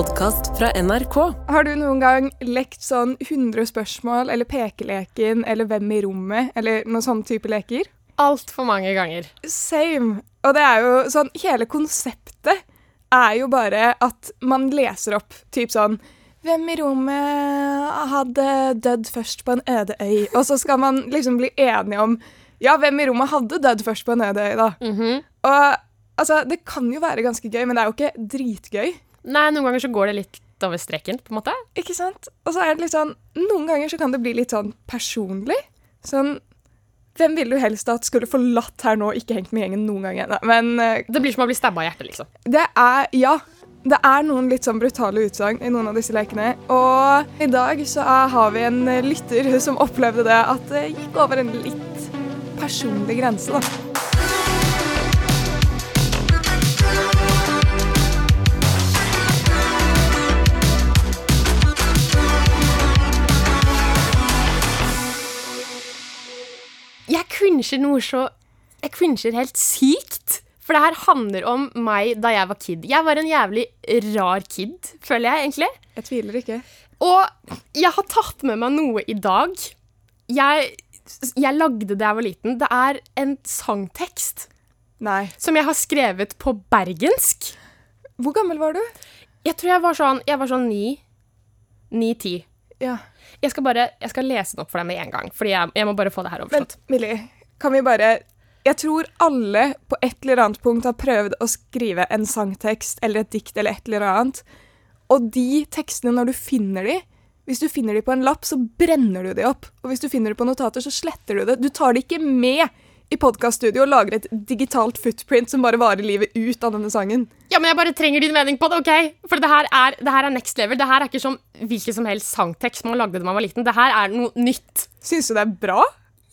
podkast fra NRK. Har du noen gang lekt sånn 100 spørsmål eller pekeleken eller Hvem i rommet eller noen sånne type leker? Altfor mange ganger. Same. Og det er jo sånn Hele konseptet er jo bare at man leser opp typ sånn Hvem i rommet hadde dødd først på en øde øy? Og så skal man liksom bli enige om Ja, hvem i rommet hadde dødd først på en øde øy, da? Mhm. Og altså, det kan jo være ganske gøy, men det er jo ikke dritgøy. Nei, noen ganger så går det litt over streken, på en måte. Ikke sant? Og så er det litt sånn Noen ganger så kan det bli litt sånn personlig. Sånn Hvem ville du helst at skulle forlatt her nå, ikke hengt med gjengen noen gang ennå? Men eh, Det blir som å bli stabba i hjertet, liksom. det er Ja. Det er noen litt sånn brutale utsagn i noen av disse lekene. Og i dag så har vi en lytter som opplevde det at det gikk over en litt personlig grense, da. Cringer noe så Jeg cringer helt sykt. For det her handler om meg da jeg var kid. Jeg var en jævlig rar kid, føler jeg egentlig. Jeg tviler ikke. Og jeg har tatt med meg noe i dag. Jeg, jeg lagde det jeg var liten. Det er en sangtekst Nei. som jeg har skrevet på bergensk. Hvor gammel var du? Jeg tror jeg var sånn Jeg var sånn ni. Ni-ti. Ja. Jeg skal bare Jeg skal lese den opp for deg med en gang, Fordi jeg, jeg må bare få det her Men overstått. Millie, kan vi bare Jeg tror alle på et eller annet punkt har prøvd å skrive en sangtekst eller et dikt eller et eller annet. Og de tekstene, når du finner de Hvis du finner de på en lapp, så brenner du de opp. Og hvis du finner de på notater, så sletter du det. Du tar de ikke med i podkaststudio og lager et digitalt footprint som bare varer livet ut av denne sangen. Ja, men jeg bare trenger din mening på det, OK? For det her er, det her er next level. Det her er ikke som hvilken som helst sangtekst man lagde da man var liten. Det her er noe nytt. Syns du det er bra?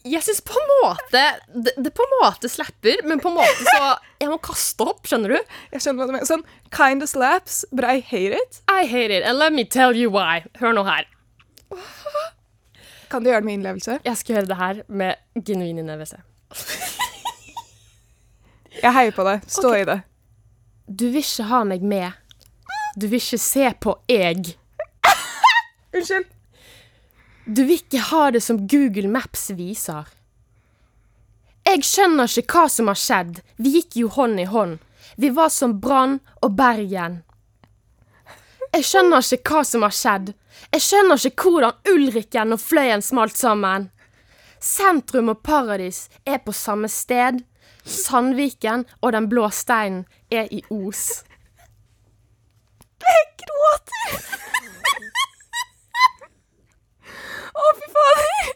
Jeg syns på en måte det, det på en måte slapper, men på en måte så Jeg må kaste opp, skjønner du? Jeg skjønner hva du mener. Sånn kinda slaps, but I hate it. I hate it, and let me tell you why. Hør nå her. Kan du gjøre det med innlevelse? Jeg skal gjøre det her med genuin innlevelse. Jeg heier på deg. Stå okay. i det. Du vil ikke ha meg med. Du vil ikke se på jeg. Unnskyld. Du vil ikke ha det som Google Maps viser. Jeg skjønner ikke hva som har skjedd, vi gikk jo hånd i hånd. Vi var som Brann og Bergen. Jeg skjønner ikke hva som har skjedd. Jeg skjønner ikke hvordan Ulrikken og Fløyen smalt sammen. Sentrum og Paradis er på samme sted. Sandviken og Den blå steinen er i Os. Jeg gråter. Å, fy fader.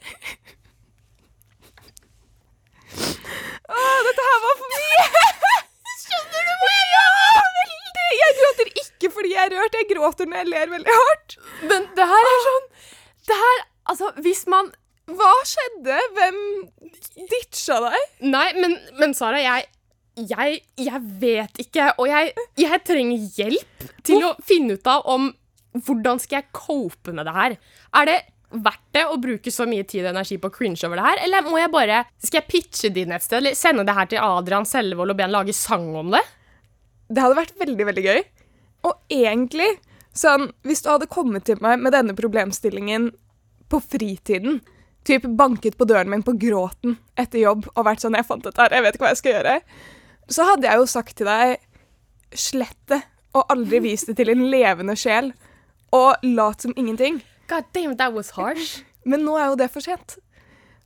Å, dette her var for mye. Skjønner du hva jeg Ja, veldig. Jeg gråter ikke fordi jeg er rørt. Jeg gråter når jeg ler veldig hardt. Men det her er sånn Det her Altså, hvis man Hva skjedde? Hvem ditcha deg? Nei, men, men Sara, jeg, jeg Jeg vet ikke, og jeg, jeg trenger hjelp til å finne ut av om hvordan skal jeg cope med det her. Er det verdt det å bruke så mye tid og energi på å cringe over det her, eller må jeg bare Skal jeg pitche din et sted, eller sende det her til Adrian Selvold og be han lage sang om det? Det hadde vært veldig, veldig gøy. Og egentlig, sånn, hvis du hadde kommet til meg med denne problemstillingen på fritiden, typ banket på døren min på gråten etter jobb og vært sånn 'Jeg fant dette her, jeg vet ikke hva jeg skal gjøre', så hadde jeg jo sagt til deg 'slett det', og aldri vist det til en levende sjel, og lat som ingenting. God damn, that was harsh. Men nå er jo det for sent.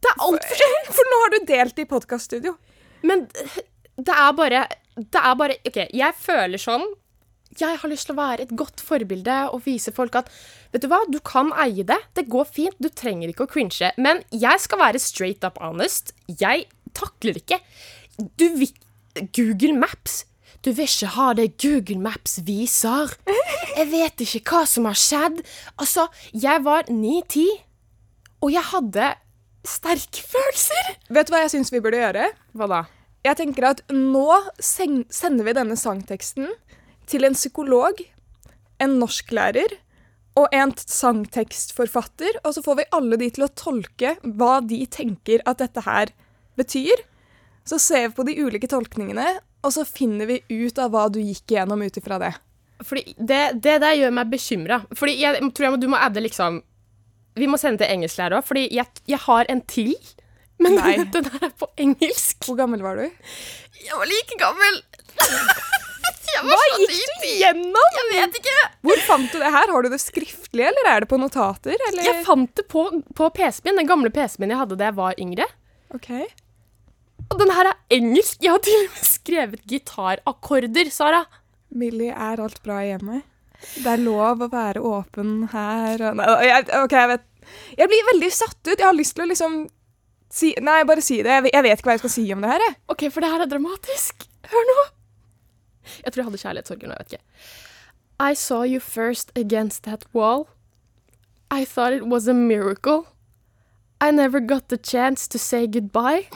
Det er altfor sent! For nå har du delt i podkaststudio. Men det er bare Det er bare OK, jeg føler sånn Jeg har lyst til å være et godt forbilde og vise folk at Vet du hva, du kan eie det. Det går fint. Du trenger ikke å cringe. Men jeg skal være straight up honest. Jeg takler ikke Du vil Google Maps. Du vil ikke ha det Google Maps viser. Jeg vet ikke hva som har skjedd. Altså, jeg var ni-ti, og jeg hadde sterke følelser. Vet du hva jeg syns vi burde gjøre? Hva da? Jeg tenker at nå sender vi denne sangteksten til en psykolog, en norsklærer og en sangtekstforfatter, og så får vi alle de til å tolke hva de tenker at dette her betyr. Så ser vi på de ulike tolkningene, og så finner vi ut av hva du gikk igjennom ut ifra det. Fordi det, det der gjør meg bekymra. Fordi jeg tror jeg må, du må adde liksom Vi må sende til engelsklærer òg, fordi jeg, jeg har en til. Men Nei. den er på engelsk. Hvor gammel var du? Jeg var like gammel. Hva gikk du gjennom? Jeg vet ikke. Hvor fant du det her? Har du det skriftlig, eller er det på notater? Eller? Jeg fant det på, på PC-en min, den gamle PC-en min jeg hadde da jeg var yngre. Ok. Og den her er engelsk. Jeg har til og med skrevet gitarakkorder, Sara. Millie, er alt bra hjemme? Det er lov å være åpen her og Nei, jeg, OK, jeg vet Jeg blir veldig satt ut. Jeg har lyst til å liksom si Nei, bare si det. Jeg vet ikke hva jeg skal si om det her, jeg. OK, for det her er dramatisk. Hør nå. Jeg tror jeg hadde kjærlighetssorger nå, jeg vet ikke. I saw you first against that wall. I thought it was a miracle. I never got the chance to say goodbye.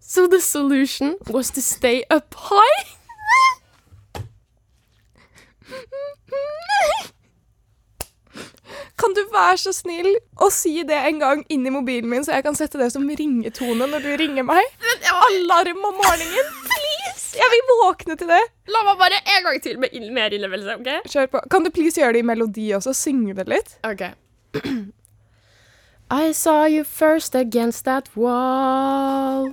So the solution was to stay up high. Kan du være så snill å si det en gang inn i mobilen min, så jeg kan sette det som ringetone når du ringer meg? Alarm om morgenen! Please! Jeg vil våkne til det. La meg bare en gang til med ill- mer innlevelse, OK? Kjør på. Kan du please gjøre det i melodi også? Synge det litt? Ok. I saw you first against that wall.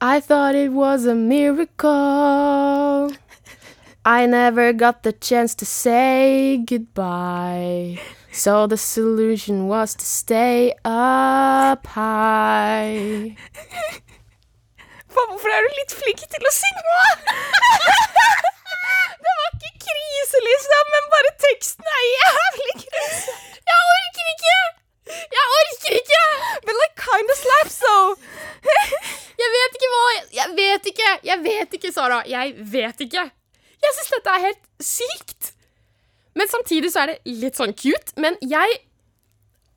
I thought it was a miracle. I never got the chance to say goodbye. So the solution was to stay up high. Faen, hvorfor er du litt flink til å synge? det var ikke krise, liksom, men bare teksten er jævlig krise. Jeg orker ikke! Jeg orker ikke! But like kind of slaps, though. Jeg vet ikke hva Jeg vet ikke! Jeg vet ikke, Sara. Jeg vet ikke. Jeg syns dette er helt sykt. Men samtidig så er det litt sånn cute. Men jeg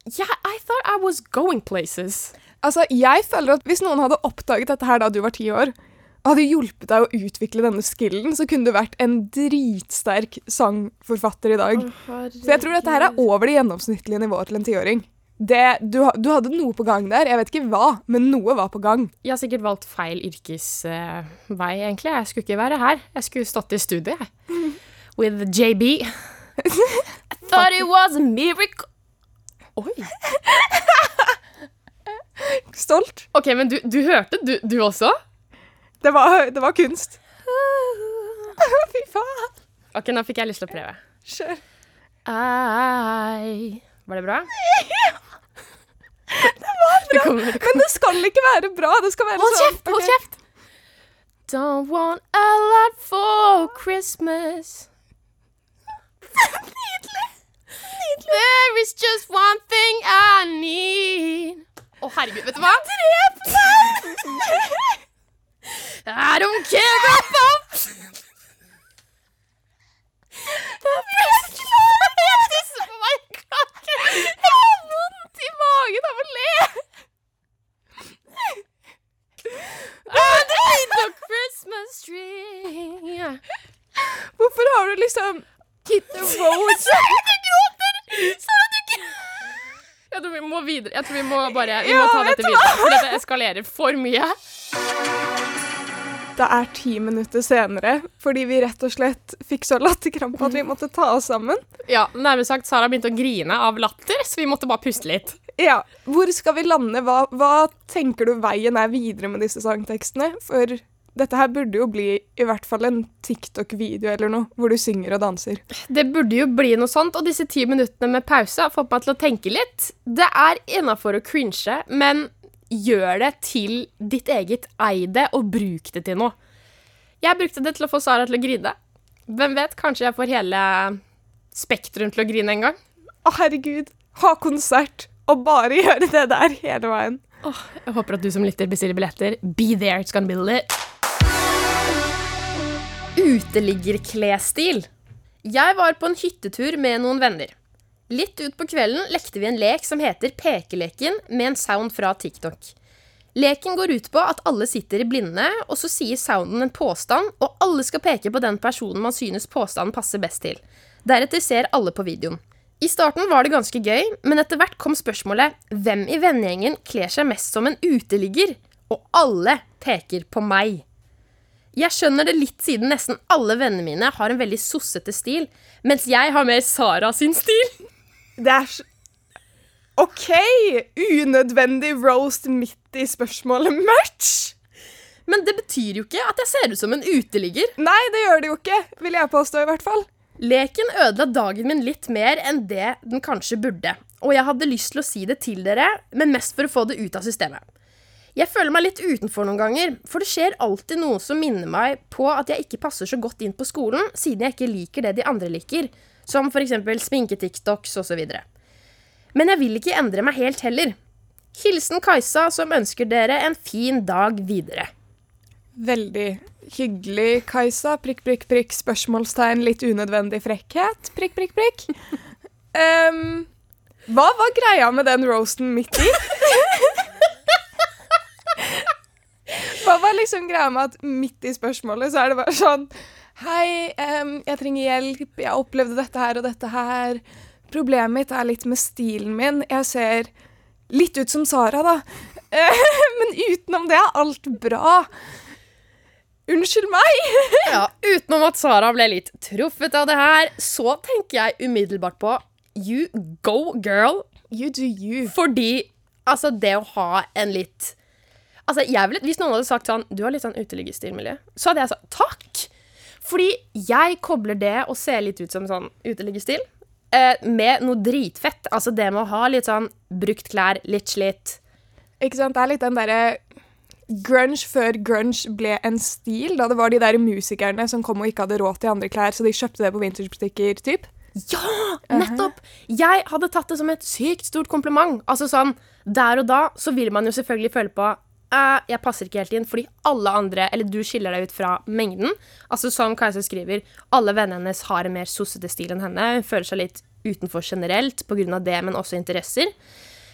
jeg, I thought I was going places. Altså, jeg føler at hvis noen hadde oppdaget dette her da du var ti år, og hadde hjulpet deg å utvikle denne skillen, så kunne du vært en dritsterk sangforfatter i dag. Så jeg tror dette her er over det gjennomsnittlige nivået til en tiåring. Det, du, du hadde noe på gang der. Jeg vet ikke hva, men noe var på gang. Jeg har sikkert valgt feil yrkesvei, egentlig. Jeg skulle ikke være her. Jeg skulle stått i studiet, jeg. With JB. I thought it was a miracle. Oi. Stolt. OK, men du, du hørte, du, du også? Det var, det var kunst. Fy faen. OK, nå fikk jeg lyst til å prøve. Kjør. I Var det bra? Ja. Det var Det bra. kommer, det Men det skal ikke være bra. Det skal være Hold sånn kjeft! Hold kjeft! Don't want a lot for Christmas. Nydelig. Nydelig. There is just one thing I need. Å, herregud, vet du hva? Drep meg! I don't care about Det er best. Jeg tisser på meg i kake. Jeg har vondt i magen av å le. Hvorfor har du liksom Hit the road? Du gråter! Jeg tror vi må videre. Jeg tror vi må bare Vi må ta dette videre, for dette eskalerer for mye. Det er ti minutter senere, fordi vi rett og slett fikk så latterkrampe at vi måtte ta oss sammen. Ja, nærmere sagt, Sara begynte å grine av latter, så vi måtte bare puste litt. Ja, Hvor skal vi lande? Hva, hva tenker du veien er videre med disse sangtekstene? For dette her burde jo bli i hvert fall en TikTok-video eller noe, hvor du synger og danser. Det burde jo bli noe sånt, og disse ti minuttene med pause har fått meg til å tenke litt. Det er innafor å cringe, men gjør det til ditt eget. Ei det, og bruk det til noe. Jeg brukte det til å få Sara til å grine. Hvem vet, kanskje jeg får hele Spektrum til å grine en gang. Å, herregud. Ha konsert og bare gjøre det der hele veien. Jeg håper at du som lytter bestiller billetter. Be there, it's gonna be lit. Uteliggerklesstil. Jeg var på en hyttetur med noen venner. Litt ut på kvelden lekte vi en lek som heter Pekeleken, med en sound fra TikTok. Leken går ut på at alle sitter i blinde, og så sier sounden en påstand, og alle skal peke på den personen man synes påstanden passer best til. Deretter ser alle på videoen. I starten var det ganske gøy, men etter hvert kom spørsmålet hvem i vennegjengen kler seg mest som en uteligger? Og alle peker på meg. Jeg skjønner det litt siden nesten alle vennene mine har en veldig sossete stil, mens jeg har mer Sara sin stil. Det er så OK! Unødvendig roast midt i spørsmålet merch. Men det betyr jo ikke at jeg ser ut som en uteligger. Nei, det gjør det jo ikke, vil jeg påstå, i hvert fall. Leken ødela dagen min litt mer enn det den kanskje burde. Og jeg hadde lyst til å si det til dere, men mest for å få det ut av systemet. Jeg føler meg litt utenfor noen ganger, for det skjer alltid noe som minner meg på at jeg ikke passer så godt inn på skolen, siden jeg ikke liker det de andre liker, som f.eks. sminke-TikToks osv. Men jeg vil ikke endre meg helt heller. Hilsen Kajsa, som ønsker dere en fin dag videre. Veldig hyggelig, Kajsa. Prikk, prikk, prikk. Spørsmålstegn. Litt unødvendig frekkhet. Prikk, prikk, prikk. Um, hva var greia med den roasten midt i? Hva var liksom greia med at midt i spørsmålet så er det bare sånn Hei, um, jeg trenger hjelp. Jeg opplevde dette her og dette her. Problemet mitt er litt med stilen min. Jeg ser litt ut som Sara, da. Men utenom det er alt bra. Unnskyld meg! Ja, Utenom at Sara ble litt truffet av det her, så tenker jeg umiddelbart på You go, girl. You do you. Fordi altså, det å ha en litt Altså, ville, Hvis noen hadde sagt sånn Du har litt sånn uteliggerstilmiljø, så hadde jeg sagt takk. Fordi jeg kobler det å se litt ut som sånn uteliggerstil eh, med noe dritfett. Altså det med å ha litt sånn brukt klær, litt slitt. Ikke sant? Det er litt den derre grunge før grunge ble en stil. Da det var de der musikerne som kom og ikke hadde råd til andre klær, så de kjøpte det på vintagebutikker, typ. Ja, nettopp! Jeg hadde tatt det som et sykt stort kompliment. Altså sånn, Der og da så vil man jo selvfølgelig føle på eh, jeg passer ikke helt inn, fordi alle andre Eller du skiller deg ut fra mengden. Altså Som Kajsa skriver, alle vennene hennes har en mer sossete stil enn henne. Hun føler seg litt utenfor generelt pga. det, men også interesser.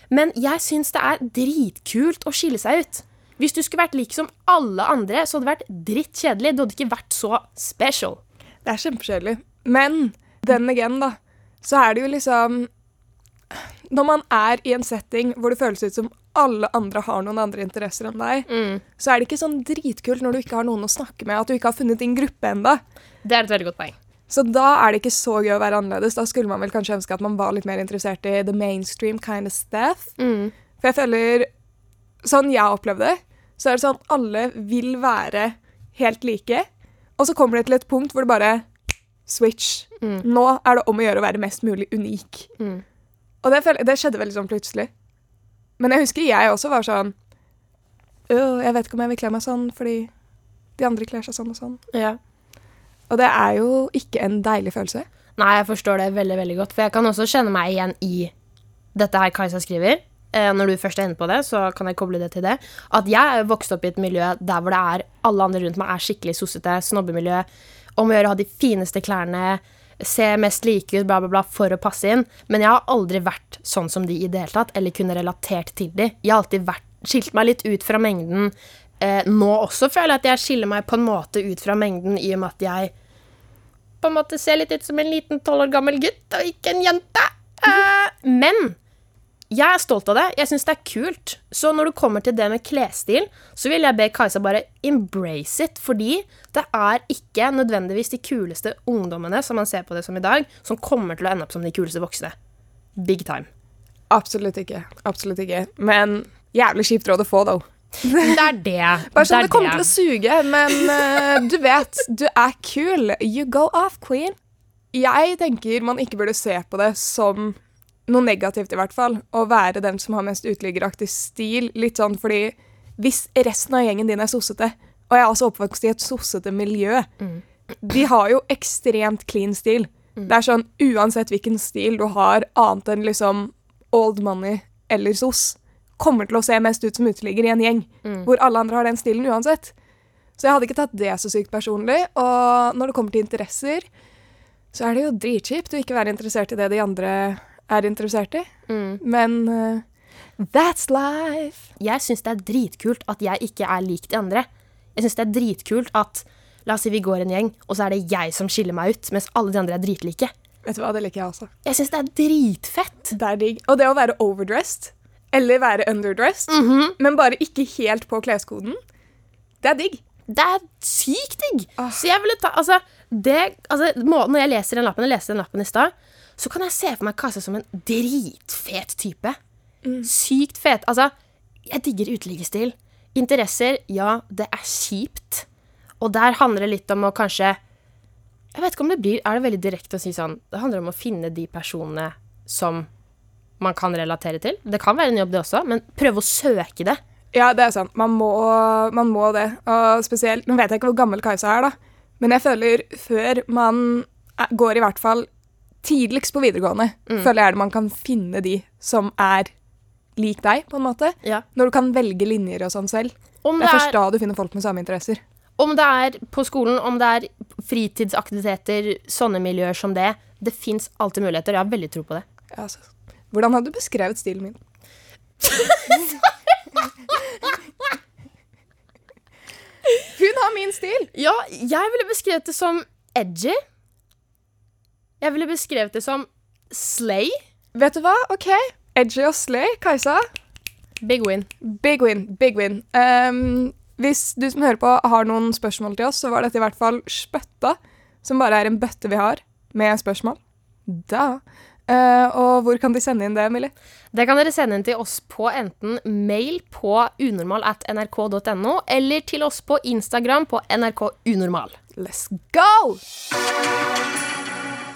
Men jeg syns det er dritkult å skille seg ut. Hvis du skulle vært lik som alle andre, så hadde det vært drittkjedelig. Du hadde ikke vært så special. Det er kjempekjedelig. Men den again, da, så er det jo liksom Når man er i en setting hvor det føles ut som alle andre har noen andre interesser enn deg, så er det ikke sånn dritkult når du ikke har noen å snakke med, at du ikke har funnet din gruppe enda. Det er et veldig godt poeng. Så da er det ikke så gøy å være annerledes. Da skulle man vel kanskje ønske at man var litt mer interessert i the mainstream kind of stuff. For jeg føler Sånn jeg opplevde det, så er det sånn alle vil være helt like, og så kommer det til et punkt hvor det bare switch. Nå er det om å gjøre å være mest mulig unik. Mm. Og det, det skjedde veldig sånn plutselig. Men jeg husker jeg også var sånn «Øh, Jeg vet ikke om jeg vil kle meg sånn fordi de andre kler seg sånn og sånn. Ja. Og det er jo ikke en deilig følelse. Nei, jeg forstår det veldig veldig godt. For jeg kan også kjenne meg igjen i dette her Kajsa skriver. Eh, når du først er inne på det, så kan jeg koble det til det. At jeg er vokst opp i et miljø der hvor det er alle andre rundt meg er skikkelig sossete, snobbemiljø. Om å gjøre å ha de fineste klærne, se mest like ut, bla, bla, bla, for å passe inn. Men jeg har aldri vært sånn som de i det hele tatt, eller kunne relatert til de. Jeg har alltid vært, skilt meg litt ut fra mengden. Eh, nå også føler jeg at jeg skiller meg på en måte ut fra mengden, i og med at jeg på en måte ser litt ut som en liten tolv år gammel gutt, og ikke en jente. Eh, men jeg er stolt av det. Jeg syns det er kult. Så når det kommer til det med klesstil, så vil jeg be Kajsa bare embrace it, fordi det er ikke nødvendigvis de kuleste ungdommene, som man ser på det som i dag, som kommer til å ende opp som de kuleste voksne. Big time. Absolutt ikke. Absolutt ikke. Men jævlig kjipt råd å få, though. Det er det. Bare sånn, det det kommer kommer til å suge, men uh, du vet, du er kul. You go off, queen. Jeg tenker man ikke burde se på det som noe negativt, i hvert fall. Å være den som har mest uteliggeraktig stil. Litt sånn fordi hvis resten av gjengen din er sossete, og jeg er også oppvokst i et sossete miljø, de har jo ekstremt clean stil. Det er sånn uansett hvilken stil du har, annet enn liksom old money eller sos, kommer til å se mest ut som uteligger i en gjeng, hvor alle andre har den stilen uansett. Så jeg hadde ikke tatt det så sykt personlig. Og når det kommer til interesser, så er det jo dritkjipt å ikke være interessert i det de andre er interessert i. Men uh, that's life. Jeg syns det er dritkult at jeg ikke er lik de andre. Jeg syns det er dritkult at La oss si vi går en gjeng, og så er det jeg som skiller meg ut, mens alle de andre er dritlike. Vet du hva, det liker jeg også. Jeg syns det er dritfett. Det er digg. Og det å være overdressed, eller være underdressed, men bare ikke helt på kleskoden, det er digg. Det er sykt digg! Oh. Så jeg ville ta Altså, det altså, må, Når jeg leser den lappen, jeg leste den lappen i stad, så kan jeg se for meg Kajsa som en dritfet type. Mm. Sykt fet. Altså, jeg digger uteliggerstil. Interesser, ja, det er kjipt. Og der handler det litt om å kanskje Jeg vet ikke om det blir Er det veldig direkte å si sånn Det handler om å finne de personene som man kan relatere til. Det kan være en jobb, det også, men prøve å søke det. Ja, det er sant. Man må, man må det. Og spesielt Nå vet jeg ikke hvor gammel Kajsa er, da. Men jeg føler før man går i hvert fall tidligst på videregående, føler jeg det man kan finne de som er lik deg, på en måte. Ja. Når du kan velge linjer og sånn selv. Om Det det er først er, da du finner folk med samme interesser. om det er på skolen, om det er fritidsaktiviteter, sånne miljøer som det. Det fins alltid muligheter. Jeg har veldig tro på det. Ja, altså. Hvordan hadde du beskrevet stilen min? Hun har min stil! Ja, jeg ville beskrevet det som edgy. Jeg ville beskrevet det som slay. Vet du hva? OK. Edgy og slay, Kajsa. Big win. Big win, big win. Um, hvis du som hører på har noen spørsmål til oss, så var dette i hvert fall spøtta, som bare er en bøtte vi har med spørsmål. Da. Uh, og hvor kan de sende inn det, Millie? Det kan dere sende inn til oss på enten mail på unormal at nrk.no, eller til oss på Instagram på nrkunormal. Let's go!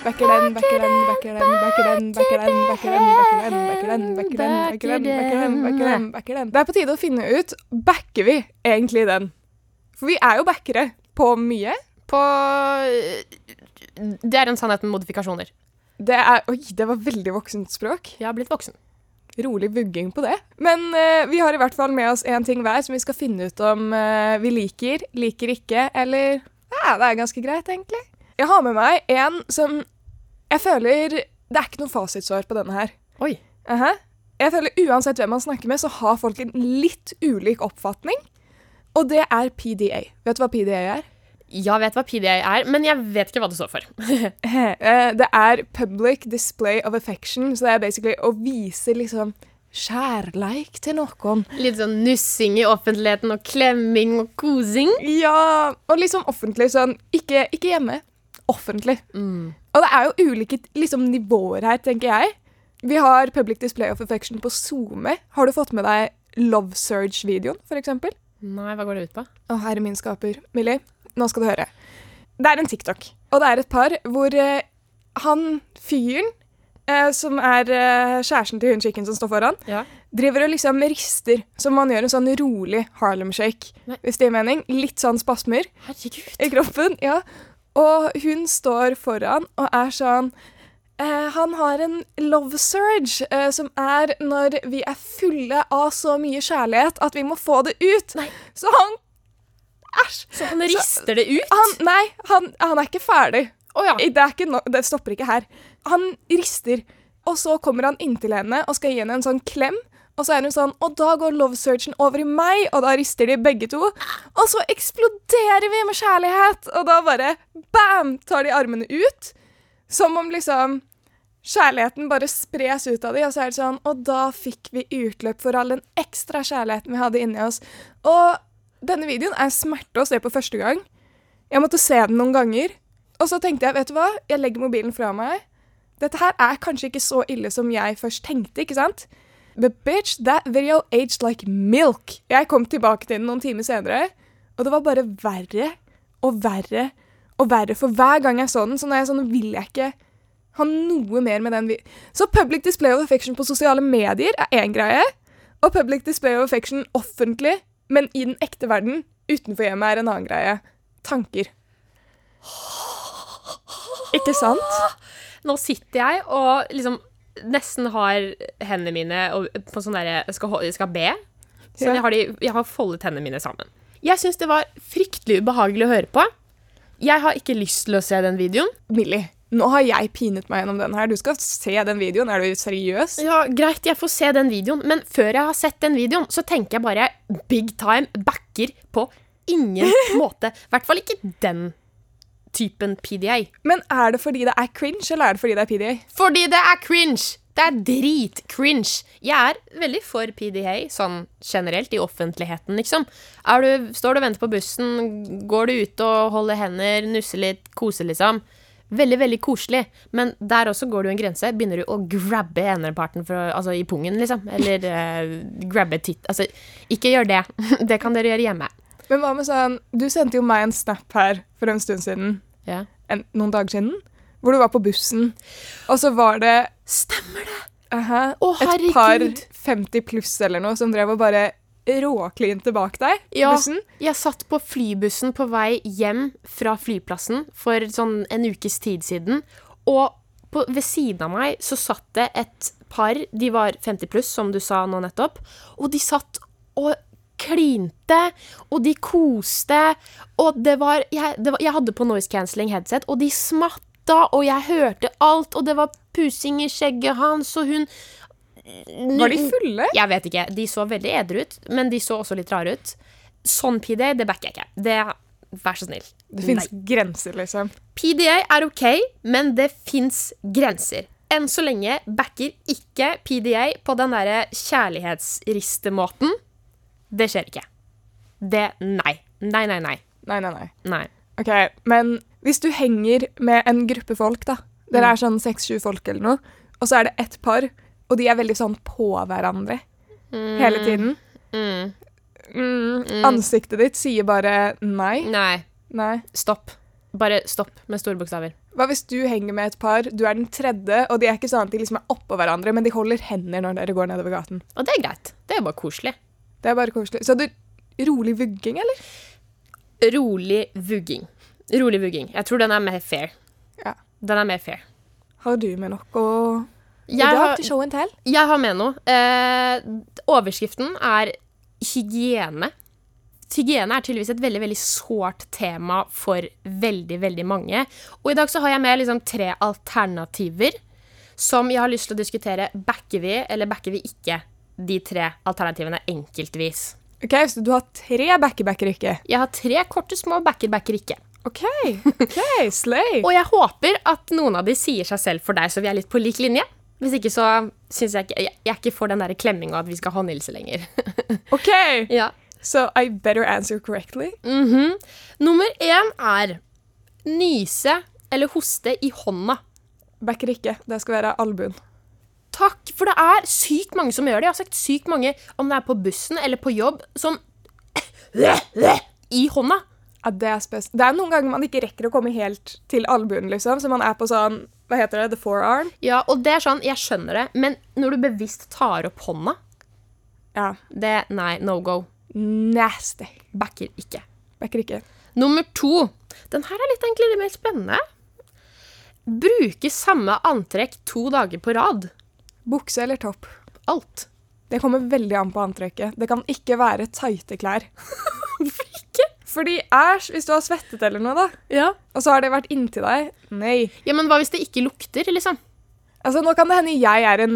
Backer den, backer den, backer den, backer den, backer den, backer den, backer den, backer den, backer den, backer den, backer den, backer den. Det er på tide å finne ut, backer vi egentlig den? For vi er jo backere på mye. På Det er en sannhet med modifikasjoner. Det er, oi, det var veldig voksent språk. Jeg har blitt voksen. rolig vugging på det. Men uh, vi har i hvert fall med oss én ting hver som vi skal finne ut om uh, vi liker, liker ikke, eller Ja, det er ganske greit, egentlig. Jeg har med meg en som jeg føler Det er ikke noe fasitsvar på denne her. Oi. Aha. Jeg føler Uansett hvem man snakker med, så har folk en litt ulik oppfatning. Og det er PDA. Vet du hva PDA er? Jeg vet hva PDA er, men jeg vet ikke hva det står for. Eh, Det er Public Display of Affection, så det er basically å vise liksom kjærleik til noen. Litt sånn nussing i offentligheten og klemming og kosing. Ja, og liksom offentlig sånn. Ikke, ikke hjemme. Offentlig. Og det er jo ulike liksom, nivåer her, tenker jeg. Vi har Public Display of Affection på SoMe. Har du fått med deg Love Surge-videoen, eksempel? Nei, hva går det ut på? Å, herre min skaper. Millie, nå skal du høre. Det er en TikTok, og det er et par hvor eh, han fyren, eh, som er eh, kjæresten til hun chicken som står foran, Ja. driver og liksom rister, som man gjør en sånn rolig Harlem Shake, Nei. hvis det gir mening. Litt sånn spasmer Herregud. i kroppen, ja. Og hun står foran og er sånn eh, Han har en love surge, eh, som er når vi er fulle av så mye kjærlighet at vi må få det ut. Nei. Så han Æsj! Så han rister det ut? Han, nei, han, han er ikke ferdig. Oh, ja. Det, ikke no, det stopper ikke her. Han rister, og så kommer han inntil henne og skal gi henne en sånn klem. Og så er hun sånn, og da går love searchen over i meg, og da rister de begge to. Og så eksploderer vi med kjærlighet, og da bare bam, tar de armene ut. Som om liksom kjærligheten bare spres ut av de, og så er det sånn, og da fikk vi utløp for all den ekstra kjærligheten vi hadde inni oss. Og denne videoen er smerte å se på første gang. Jeg måtte se den noen ganger. Og så tenkte jeg, vet du hva, jeg legger mobilen fra meg. Dette her er kanskje ikke så ille som jeg først tenkte, ikke sant? But bitch, that video aged like milk. Jeg kom tilbake til den noen timer senere, og det var bare verre og verre og verre for hver gang jeg så den. Så nå jeg sånn, vil jeg ikke ha noe mer med den. Så public display of affection på sosiale medier er én greie, og public display of affection offentlig, men i den ekte verden utenfor hjemmet er en annen greie. Tanker. Ikke sant? Nå sitter jeg og liksom nesten har hendene mine på sånn derre skal, skal be. Så Ja. jeg, har de, jeg har foldet hendene mine sammen. Jeg syns det var fryktelig ubehagelig å høre på. Jeg har ikke lyst til å se den videoen. Millie, nå har jeg pinet meg gjennom den her. Du skal se den videoen. Er du seriøs? Ja, Greit, jeg får se den videoen, men før jeg har sett den videoen, så tenker jeg bare big time backer på ingen måte. I hvert fall ikke den typen PDA. Men er det fordi det er cringe, eller er det fordi det er PDA? Fordi det er cringe! Det er dritcringe. Jeg er veldig for PDA sånn generelt, i offentligheten, liksom. Du, står du og venter på bussen, går du ut og holder hender, nusser litt, koser, liksom. Veldig, veldig koselig. Men der også går du en grense. Begynner du å grabbe enerparten altså, i pungen, liksom. Eller uh, grabbe titt Altså, ikke gjør det. det kan dere gjøre hjemme. Men hva med sånn Du sendte jo meg en snap her for en stund siden. Ja. En, noen dager siden. Hvor du var på bussen, og så var det Stemmer det! aha, Å, et par 50 pluss eller noe som drev og bare råklinte bak deg Ja. bussen. Jeg satt på flybussen på vei hjem fra flyplassen for sånn en ukes tid siden, og på, ved siden av meg så satt det et par, de var 50 pluss, som du sa nå nettopp, og de satt og klinte, og de koste, og det var Jeg, det var, jeg hadde på noise cancelling headset, og de smatta, og jeg hørte alt, og det var pusing i skjegget hans, og hun Var de fulle? jeg vet ikke. De så veldig edru ut, men de så også litt rare ut. Sånn PDA, det backer jeg ikke. Det, Vær så snill. Det fins grenser, liksom. PDA er ok, men det fins grenser. Enn så lenge backer ikke PDA på den derre kjærlighetsristemåten. Det skjer ikke. Det Nei. Nei, nei, nei. Nei, nei, nei. nei. Ok, Men hvis du henger med en gruppe folk, da Dere Mm. er sånn seks-sju folk eller noe, og så er det ett par, og de er veldig sånn på hverandre hele tiden. Mm. Mm, Ansiktet ditt sier bare nei. Nei. Nei. Stopp. Bare stopp med store bokstaver. Hva hvis du henger med et par, du er den tredje, og de er ikke sånn at de liksom er oppå hverandre, men de holder hender når dere går nedover gaten. Og det er greit. Det er bare koselig. Det er bare koselig. Så du rolig vugging, eller? Rolig vugging. Rolig vugging. Jeg tror den er mer fair. Ja. Den er mer fair. Har du med noe å i dag har, til show and tell? jeg har med noe. Eh, overskriften er hygiene. Hygiene er tydeligvis et veldig veldig sårt tema for veldig, veldig mange. Og i dag så har jeg med liksom tre alternativer som jeg har lyst til å diskutere. Backer vi, eller backer vi ikke de tre alternativene enkeltvis? Ok, Så du har tre backer-backer ikke? Jeg har tre korte, små backer, backer ikke. OK, ok, slay. Og jeg håper at noen av de sier seg selv for deg, så vi er litt på lik linje. Hvis ikke så syns jeg ikke Jeg jeg er ikke for den der klemminga at vi skal håndhilse lenger. OK, ja. so I better answer correctly. Mhm. Nummer én er nyse eller hoste i hånda. Backer ikke. Det skal være albuen. Takk, for det er sykt mange som gjør det. Jeg har sagt sykt mange, om det er på bussen eller på jobb, som i hånda. Ja, det er spes. Det er noen ganger man ikke rekker å komme helt til albuen, liksom, så man er på sånn Hva heter det? The forearm? Ja, og det er sånn, jeg skjønner det, men når du bevisst tar opp hånda, Ja. det Nei, no go. Nasty. Backer ikke. Backer ikke. Nummer to. Den her er litt egentlig litt mer spennende. Bruke samme antrekk to dager på rad. Bukse eller topp? Alt. Det kommer veldig an på antrekket. Det kan ikke være tighte klær. Hvorfor ikke? Fordi æsj, hvis du har svettet eller noe, da, Ja. og så har det vært inntil deg Nei. ja, men hva hvis det ikke lukter, liksom? Altså, nå kan det hende jeg er en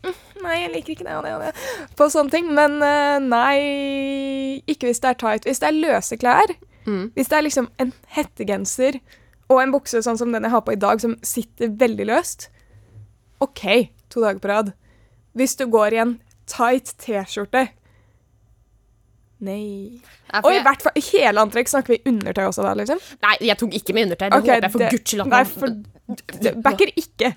Mm, Nei, jeg liker ikke det og det og det. På sånne ting. Men eh, nei Ikke hvis det er tight. Hvis det er løse klær, Mm. hvis det er liksom en hettegenser og en bukse sånn som den jeg har på i dag, som sitter veldig løst, OK, to dager på rad. Hvis du går i en tight T-skjorte Nei. Nei Og i jeg- hvert fall hele antrekk snakker vi undertøy også da, liksom. Nei, jeg tok ikke med undertøy. Det okay, håper jeg for det- guds skyld at Nei, for det backer ikke.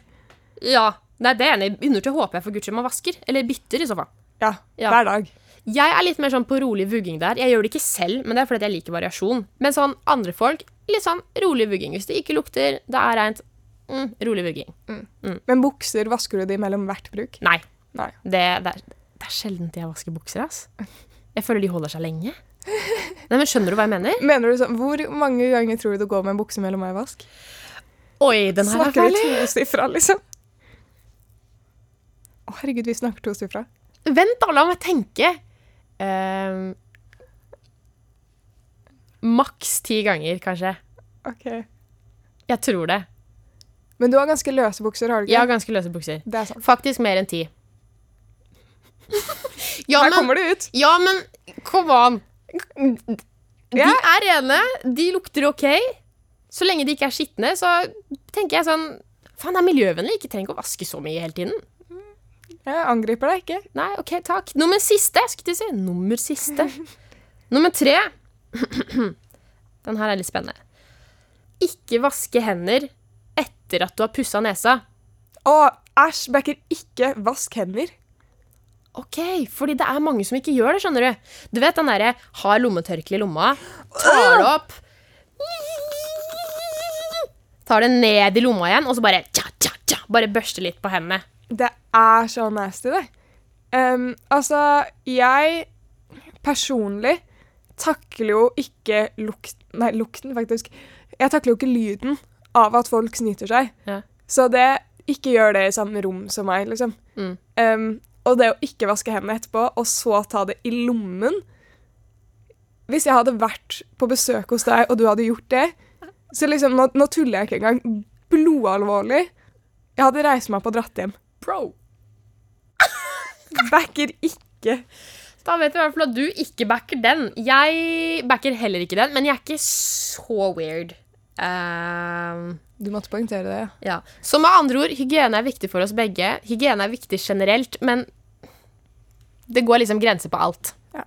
Ja, nei, det er enig. Undertøy håper jeg for guds skyld man vasker. Eller bytter, i så fall. Ja, Ja. hver dag. Jeg er litt mer sånn på rolig vugging der. Jeg gjør det ikke selv, men det er fordi jeg liker variasjon. Men sånn andre folk, litt sånn rolig vugging. Hvis det ikke lukter, det er rent, mm, rolig vugging. Men bukser, vasker du de mellom hvert bruk? Nei. Nei. Det, det, er, det er sjelden jeg vasker bukser, ass. Jeg føler de holder seg lenge. Nei, men Skjønner du hva jeg mener? Mener du sånn, Hvor mange ganger tror du du går med en bukse mellom hver vask? Oi, den her er Snakker vi tosifra, liksom? Å, herregud, vi snakker tosifra. Vent, da, la meg tenke. Uh, maks ti ganger, kanskje. Ok. Jeg tror det. Men du har ganske løse bukser, har du ikke? Jeg har ganske løse bukser. Det er sant. Faktisk mer enn ti. ja, Her men, kommer det ut. ja, men kom an. De Ja. er rene, de lukter ok. Så lenge de ikke er skitne, så tenker jeg sånn Faen, det er miljøvennlig. Ikke trenger ikke å vaske så mye hele tiden. Jeg angriper deg ikke. Nei, OK, takk. Nummer siste, skulle jeg si. Nummer siste. Nummer tre. Den her er litt spennende. Ikke vaske hender etter at du har pussa nesa. Å, æsj, backer ikke vask hender. OK, fordi det er mange som ikke gjør det, skjønner du. Du vet den derre har lommetørkle i lomma, tar det opp Tar det ned i lomma igjen, og så bare tja, tja, tja, Bare børster litt på hendene. Det er så nasty, det. Um, altså, jeg personlig takler jo ikke lukten Nei, lukten, faktisk. Jeg takler jo ikke lyden av at folk snyter seg. Ja. Så det Ikke gjør det i samme rom som meg, liksom. Mm. Um, og det å ikke vaske hendene etterpå, og så ta det i lommen Hvis jeg hadde vært på besøk hos deg, og du hadde gjort det Så liksom, nå, nå tuller jeg ikke engang. Blodalvorlig. Jeg hadde reist meg opp og dratt hjem. Bro. Backer ikke. Da vet vi i hvert fall at du ikke backer den. Jeg backer heller ikke den, men jeg er ikke så weird. Ehm, Du måtte poengtere det, ja. ja. Så med andre ord, hygiene er viktig for oss begge. Hygiene er viktig generelt, men det går liksom grenser på alt. Ja.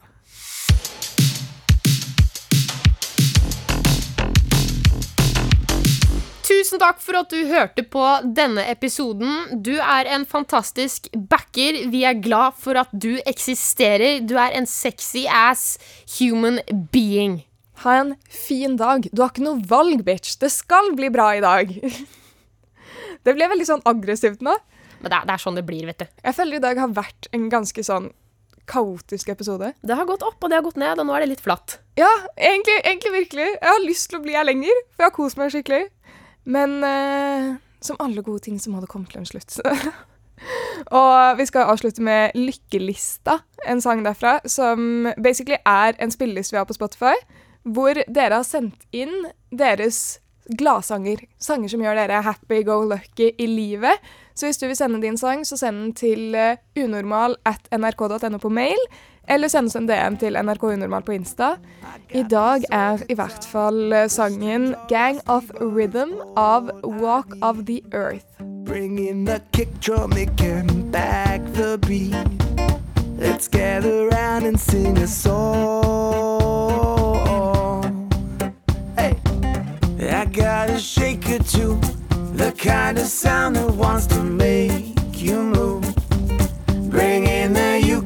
Tusen takk for at du hørte på denne episoden. Du er en fantastisk backer. Vi er glad for at du eksisterer. Du er en sexy ass human being. Ha en fin dag. Du har ikke noe valg, bitch. Det skal bli bra i dag. Det ble veldig sånn aggressivt nå. Men det er, det er sånn det blir, vet du. Jeg føler i dag har vært en ganske sånn kaotisk episode. Det har gått opp, og det har gått ned, og nå er det litt flatt. Ja, egentlig, egentlig virkelig. Jeg har lyst til å bli her lenger, for jeg har kost meg skikkelig. Men eh, som alle gode ting så må det komme til en slutt. og vi skal avslutte med Lykkelista, en sang derfra, som basically er en spilleliste vi har på Spotify, hvor dere har sendt inn deres gladsanger. Sanger som gjør dere happy go lucky i livet. Så hvis du vil sende din sang, så send den til eh, unormal at nrk.no på mail, eller send oss en DM til NRK Unormal på Insta. I dag er i hvert fall eh, sangen 'Gang of Rhythm' av Walk of the Earth. Bring in the kick drum, again, back the beat. Let's gather round and sing a song. I got a shake or two, the kind of sound that wants to make you move. Bring in the uke,